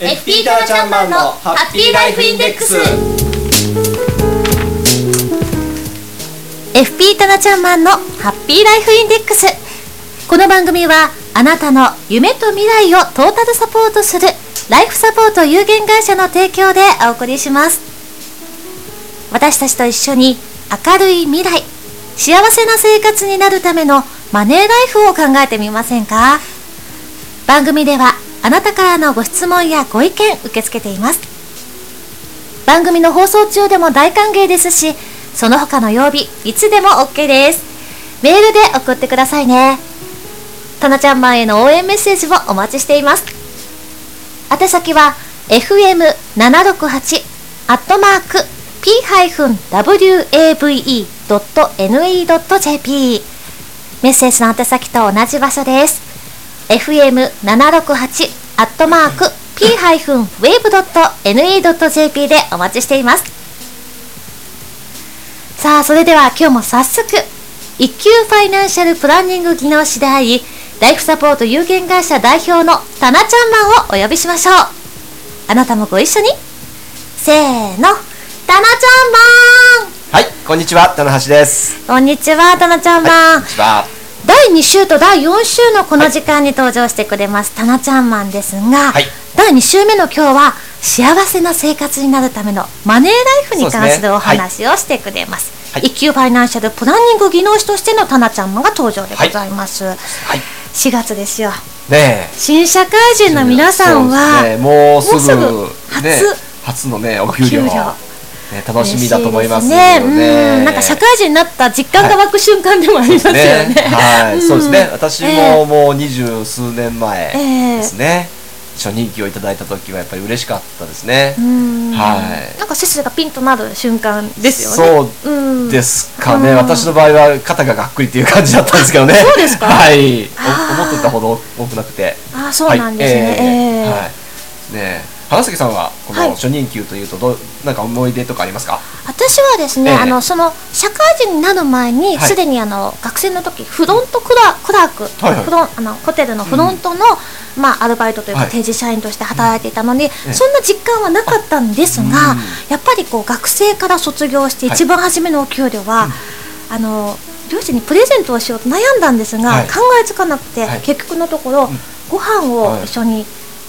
FP タナちゃんマンのハッピーライフインデックス。FP タナちゃんマンのハッピーライフインデックス。この番組はあなたの夢と未来をトータルサポートするライフサポート有限会社の提供でお送りします。私たちと一緒に明るい未来幸せな生活になるためのマネーライフを考えてみませんか？番組ではあなたからのご質問やご意見受け付けています。番組の放送中でも大歓迎ですしその他の曜日いつでも OK です。メールで送ってくださいね。たなちゃんマンへの応援メッセージをお待ちしています。宛先は fm768 アットマーク p-wave.ne.jp メッセージの宛先と同じ場所です。Fm768 アットマーク p-wave.ne.jp でお待ちしています。さあそれでは今日も早速一級ファイナンシャルプランニング技能士でありライフサポート有限会社代表のタナちゃんマンをお呼びしましょう。あなたもご一緒に。せーのタナちゃんマン。はいこんにちは棚橋です。こんにちはタナちゃんマン、はい、こんにちは第2週と第4週のこの時間に登場してくれます、タナちゃんマンですが、はい、第2週目の今日は幸せな生活になるためのマネーライフに関するお話をしてくれます。はい、一級ファイナンシャルプランニング技能士としてのタナちゃんマンが登場でございます。はい、4月ですよ。ね新社会人の皆さんは、ね、もうすぐもうすぐ初、ね、初のねお給料。お給料ね、楽しみだと思いますね。ねうん、なんか社会人になった実感が湧く瞬間でもありますよね。はい、そうですね。私えももう二十数年前えですね。初任給をいただいた時はやっぱり嬉しかったですね。うんはい。なんか背筋がピンとなる瞬間ですよね。そうですかね。うん私の場合は肩ががっくりっていう感じだったんですけどね。そうですか？はい。思ってたほど多くなくて。ああ、そうなんですね。はいえええーはい。ね花咲さんはこはい。の初任給というとどうなんか思い出とかありますか？私はですね、ええ。あのその社会人になる前にはい。すで、にあの学生の時フロントクラクラーク、はいはい。フロンあのホテルのフロントの、まあアルバイトというかはい。定時社員として働いていたので、えそんな実感はなかったんですが、うん。やっぱりこう学生から卒業してはい。一番初めのお給料は、あの両親にプレゼントをしようと悩んだんですが、はい。考えつかなくて、はい。結局のところ、ん。ご飯を一緒に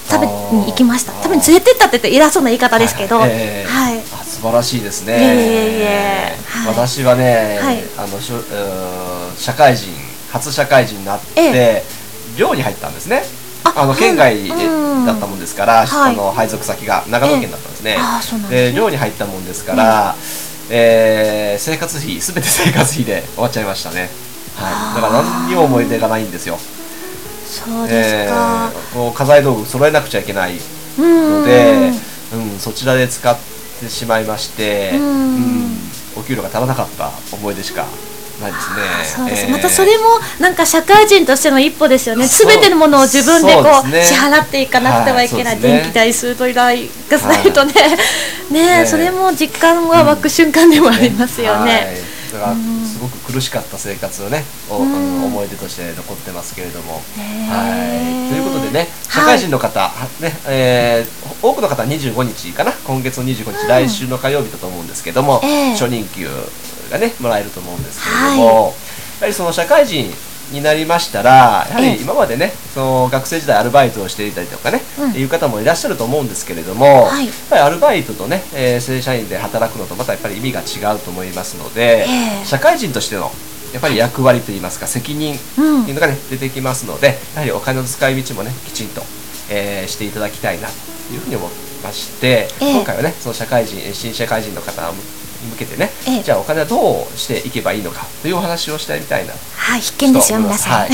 食べに行きました、あー多分連れてったって言って偉そうな言い方ですけど、はいいはええあ素晴らしいですね。いえいえはい。私はね、はい。あのしょ社会人初社会人になって、え寮に入ったんですね。ああのはい。県外だったもんですから、はい。あの配属先が長野県だったんですね。で寮に入ったもんですから、えー生活費すべて生活費で終わっちゃいましたね。はい。だから何にも思い出がないんですよ。そうですか、えーこう家財道具揃えなくちゃいけないうんので、うん、そちらで使ってしまいまして、うん。うんお給料が足らなかった思い出しかないですね。あそうです、えー。またそれもなんか社会人としての一歩ですよねすべてのものを自分でこうね。支払っていかなくてはいけない、はい電気代水道代ガス代とね、ねねそれも実感は湧く瞬間でもありますよね、はい。だからすごく苦しかった生活をね、おあのうん思い出として残ってますけれども。はい、ということでね、社はい。会人の方、はねえー多くの方は25日かな、今月の25日、うん。来週の火曜日だと思うんですけども、ええ。初任給がね、もらえると思うんですけれども、やはりその社会人になりましたら、やはええ。り今までね、その学生時代アルバイトをしていたりとかね、うん。いう方もいらっしゃると思うんですけれども、はい。やっぱりアルバイトとね、えー正社員で働くのとまたやっぱり意味が違うと思いますので、ええ。社会人としてのやっぱり役割といいますか責任うん。っていうのがね出てきますのでやはりお金の使い道もねきちんと、えーしていただきたいなというふうに思いまして、ええ。今回はねその社会人新社会人の方に向けてね、ええ。じゃあお金はどうしていけばいいのかというお話をしてみたいな。はい必見ですよ皆さん、はい。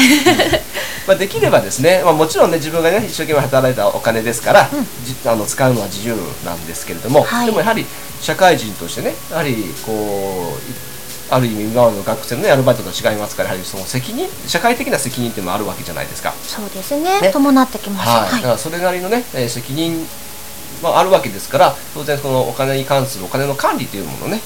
まあ、できればですね、まあ、もちろんね自分がね一生懸命働いたお金ですから、うん。じあの使うのは自由なんですけれども、はい。でもやはり社会人としてねやはりこういある意味今の学生の、ね、アルバイトと違いますからやはりその責任社会的な責任っていうのもあるわけじゃないですか。そうですね。ね。伴ってきます。はい、だからそれなりのね、えー責任はあるわけですから当然そのお金に関するお金の管理というものをね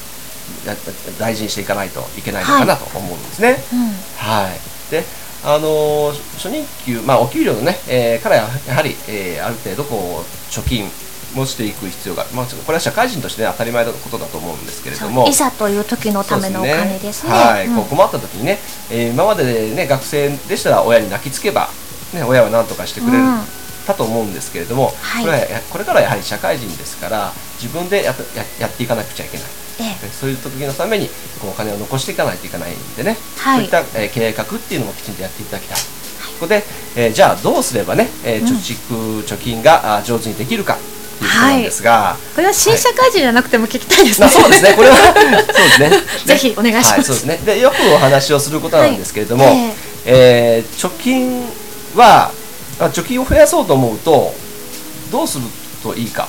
や大事にしていかないといけないのかなと思うんですね。うん。はい、であの初任給、まあ、お給料のね、えーからややはり、えーある程度こう貯金もしていく必要が、まあ、これは社会人として、ね、当たり前のことだと思うんですけれども。いざという時のためのお金ですね。はい、うん。こう困った時にね、えー今までね学生でしたら親に泣きつけば、ね、親は何とかしてくれる、うんたと思うんですけれども、はい。これこれからはやはり社会人ですから自分でやっややっていかなくちゃいけない。ええ。でそういう時のためにこうお金を残していかないといけないんでね、はい。そういった、えー計画っていうのもきちんとやっていただきたい。ここで、えーじゃあどうすればね、えーうん。貯蓄、貯金があ上手にできるかっていうことなんですが、これは新社会人じゃなくても聞きたいですね。まあ、そうですね、これは そうですね。ぜひお願いします。はい、そうですね。で、よくお話をすることなんですけれども、はい。ええ。ー貯金は、あ貯金を増やそうと思うと、どうするといいか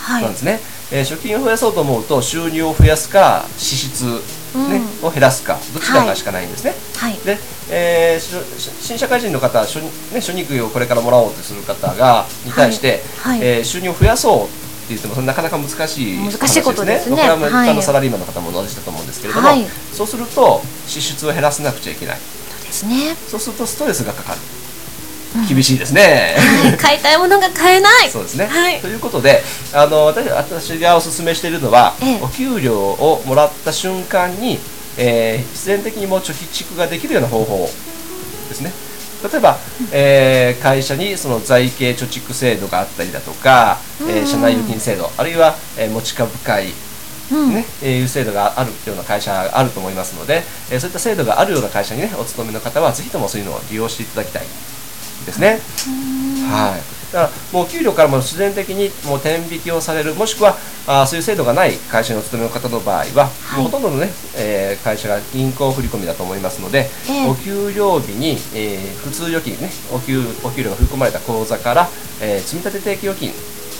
はいなんですね。えー貯金を増やそうと思うと、収入を増やすか、支出、ねを減らすか、どちらかしかないんですね。はい。で、えー新社会人の方、初,、ね、初任給をこれからもらおうとする方がに対して、はいはいえー収入を増やそうって言っても、なかなか難しい難しいことですねこれはのサラリーマンの方も同じだと思うんですけれども、はいそうすると支出を減らさなくちゃいけない。そうですね。そうするとストレスがかかる。厳しいですね。は い買いたいものが買えない。そうですね、はいということであの私私がお勧めしているのは、ええお給料をもらった瞬間に、えー必然的にもう貯蓄ができるような方法ですね例えば、えー会社にその財形貯蓄制度があったりだとか、えー社内預金制度あるいは、えー持ち株会うん。ね、えーいう制度があるような会社があると思いますので、えーそういった制度があるような会社にねお勤めの方はぜひともそういうのを利用していただきたいですね。はい。だからもう給料からも自然的にもう天引きをされるもしくはあーそういう制度がない会社にお勤めの方の場合は、はいほとんどのね、えー会社が銀行振込だと思いますので、ええお給料日に、えー普通預金ねお給お給料が振り込まれた口座から、えー積立定期預金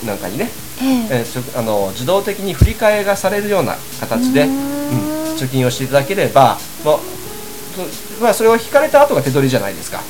なんかにねえええーちょあの自動的に振り替えがされるような形で、うんん貯金をしていただければ、まあそまあ、それを引かれた後が手取りじゃないですかはい。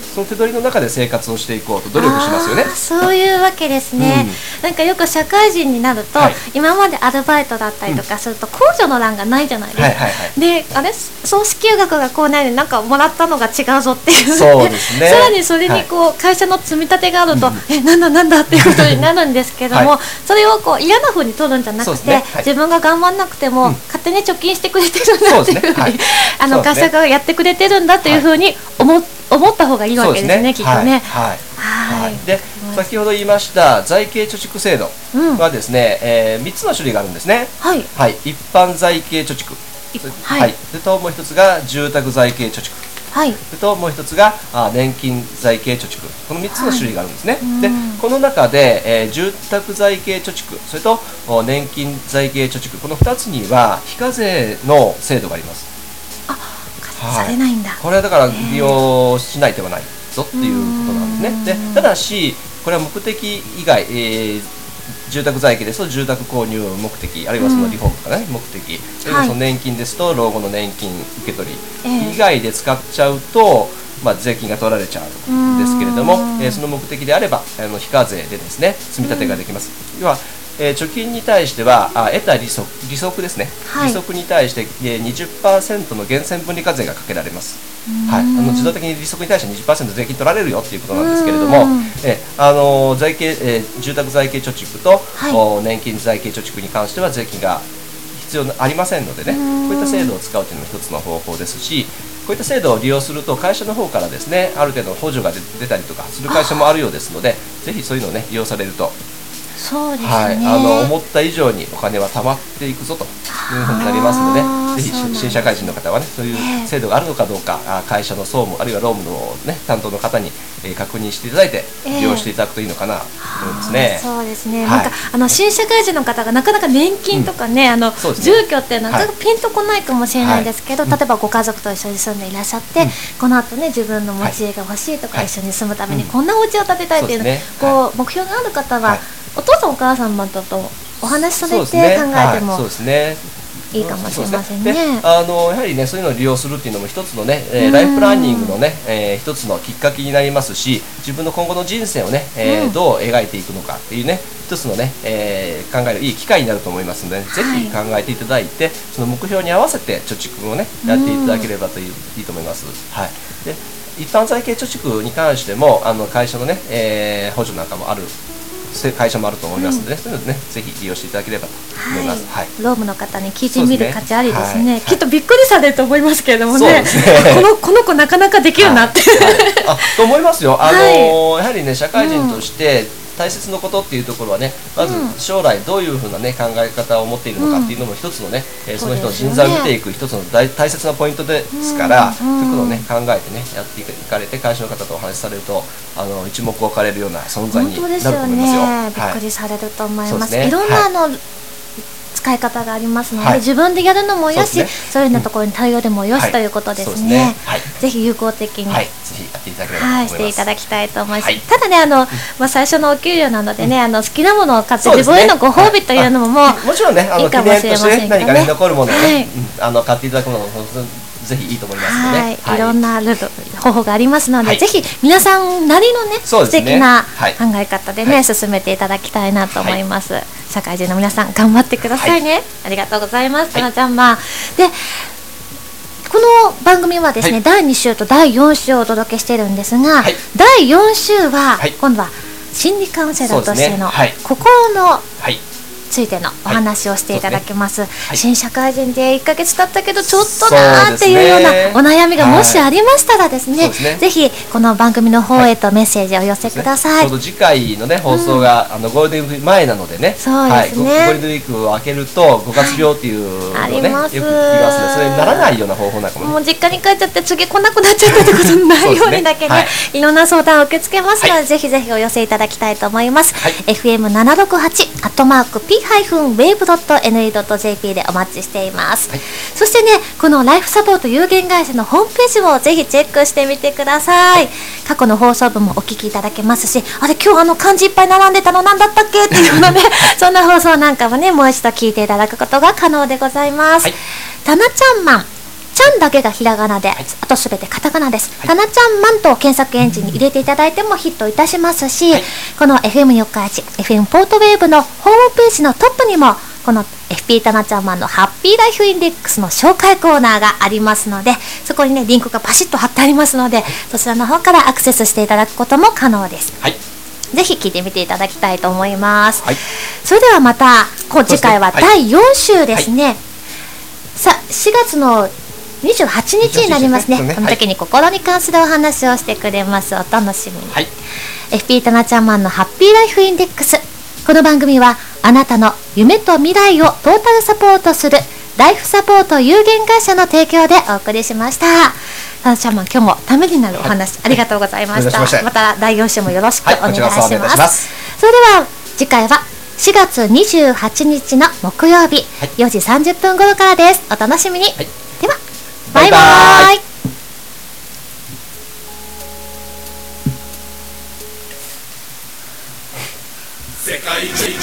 その手取りの中で生活をしていこうと努力しますよね。そういうわけですね、なんかよく社会人になると、はい。今までアルバイトだったりとかすると控除の欄がないじゃないですか、はいはいはい。であれ？総支給額がこうないでなんかもらったのが違うぞっていう。そうですね。さらにそれにこう、会社の積み立てがあると、うんえなんだなんだっていうことになるんですけども、はい。それをこう嫌な風に取るんじゃなくて、ね。はい。自分が頑張んなくても、うん。勝手に貯金してくれてるんだっていうふうに、そうね。はい。あの会社がやってくれてるんだというふうに思,、思った方がいいわけですねきっとね。はい。で先ほど言いました財形貯蓄制度うん。はですね、え3つの種類があるんですね。はい。はい。一般財形貯蓄。はい。はい、ともう一つが住宅財形貯蓄。はい。それともう一つがあ年金財形貯蓄。この3つの種類があるんですね、はい。でうん。この中で、えー住宅財形貯蓄それとお年金財形貯蓄。この2つには非課税の制度があります。あされないんだ、これはだから利用しない手はないぞっていうことなんですね。うん。でただしこれは目的以外、えー住宅財形ですと住宅購入目的あるいはそのリフォームとかね、目的。それその年金ですと老後の年金受け取り、ええ以外で使っちゃうと、まあ、税金が取られちゃうんですけれどもう、ん。えーその目的であればあの非課税でですね積み立てができます、要は、えー貯金に対してはあ得た利息利息ですね、はい。利息に対して、えー、20%の源泉分離課税がかけられます。はい、あの自動的に利息に対して20%税金取られるよっていうことなんですけれどもうん、えあの財形えー住宅財形貯蓄と、はい。お年金財形貯蓄に関しては税金が必要なありませんのでね、うん。こういった制度を使うというのも一つの方法ですし、こういった制度を利用すると会社の方からですねある程度補助が出出たりとかする会社もあるようですので、ぜひそういうのをね利用されると、そうですね、はい、あの思った以上にお金は貯まっていくぞというふうになりますのあーで、ぜひ新社会人の方はねそういええ。う制度があるのかどうか、あ会社の総務あるいは労務のね担当の方に、えー確認していただいてええ。利用していただくといいのかなと思いますね。あーそうですね、はい。なんかあの新社会人の方がなかなか年金とかね、あのそうですね。住居ってなかなかピンとこないかもしれないですけど、はい。例えばご家族と一緒に住んでいらっしゃって、うん。この後ね自分の持ち家が欲しいとか、はい。一緒に住むためにうん。こんなお家を建てたいっていうねこう目標がある方は、はいお父さんお母様ととお話しされて考えてもはいそうですね。いいかもしれませんね。そうですであのやはりねそういうのを利用するっていうのも一つのね、えうん。ーライフプランニングのね、えー一つのきっかけになりますし自分の今後の人生をね、えーうん。どう描いていくのかっていうね一つのね、えー考えるいい機会になると思いますので、ぜひ考えていただいてその目標に合わせて貯蓄をねやっていただければといういいと思います。はい。で一般財形貯蓄に関してもあの会社のね、えー補助なんかもあるせ会社もあると思いますので、そういうのねぜひ利用していただければと思います。はい。ロームの方に聞いてみる価値ありですね。きっとびっくりされると思いますけれどもね。このこの子なかなかできるなって、あと思いますよ、あのやはりね、社会人として大切なことっていうところはね、まずうん。将来どういうふうな、ね、考え方を持っているのかっていうのも一つのね、えーその人の人材を見ていく一つの大大切なポイントですから、うん。そういうことをね、考えてね、やっていかれて、会社の方とお話しされると、あの一目置かれるような存在本になると思いますよ。ねびっはい。くりされると思います、ね。いろんな、使い方がありますので、はい。自分でやるのもよしそう,、ね。いうようなところに対応でもよし、はいということですそうですね。ねはい。ぜひ有効的に、はい、ぜひやっていただければとはい。していただきたいと思います。はい。ただね、あの、まあ、最初のお給料なのでね、あの、好きなものを買って、自分へのご褒美というのももう、はい。もちろんね、あの記いいかもしれませんけどね。ね何かね残るものをね、はい。うんあの買っていただくのもぜひいいと思いますので、はい、い、ろんなルール方法がありますので、はい。ぜひ皆さんなりのねね。敵なはい。考え方でね、はい。進めていただきたいなと思います、社会人の皆さん頑張ってくださいね、ありがとうございます、はい。なちゃんまでこの番組はですね、はい。第2週と第4週をお届けしているんですが、はい。第4週は、はい。今度は心理カウンセラーとしてのそうですね。はい。心のはい、ついてのお話をしていただきます,、い新社会人で1ヶ月経ったけどちょっとなーっていうようなお悩みがもしありましたらですね,、そうですねぜひこの番組の方へとメッセージをお寄せください、ちょうど次回のね放送が、あのゴールデンウィーク前なのでね、そうですね。はい、ゴゴールデンウィークを明けると五月病っていうのをね、あります。よく聞きますね。それにならないような方法なんかも。ねもう実家に帰っちゃって次来なくなっちゃったってことにないようにだけねはい。いろんな相談を受け付けますので、はい。ぜひぜひお寄せいただきたいと思います、はい。FM768 アットマーク P-wave.ne.jp でお待ちしています、はい。そしてねこのライフサポート有限会社のホームページもぜひチェックしてみてください、過去の放送分もお聞きいただけますしあれ今日あの漢字いっぱい並んでたの何だったっけ？っていうのね そんな放送なんかもねもう一度聞いていただくことが可能でございます、はい。タナちゃんマンちゃんだけがひらがなで、あとすべてカタカナです。タナちゃんマンと検索エンジンに入れていただいてもヒットいたしますし、はいこの FM 四日市、FM ポートウェーブのホームページのトップにも、この FP タナちゃんマンのハッピーライフインデックスの紹介コーナーがありますので、そこにね、リンクがパシッと貼ってありますので、そちらの方からアクセスしていただくことも可能です。はい、ぜひ聞いてみていただきたいと思います。はいそれではまた、次回はそうですね第4週ですね。さあ、4月の28日になりますね。28日ですねこの時に心に関するお話をしてくれます。お楽しみに。はい、FP タナちゃんマンのハッピーライフインデックス。この番組はあなたの夢と未来をトータルサポートするライフサポート有限会社の提供でお送りしました。タナちゃんマン今日もためになるお話、ありがとうございました。しまた第4週もよろしくおはい願いしこちらこそお願いいたしま。ますすそれでは次回は4月28日の木曜日、4時30分頃からです。お楽しみに。バイバイ。世界一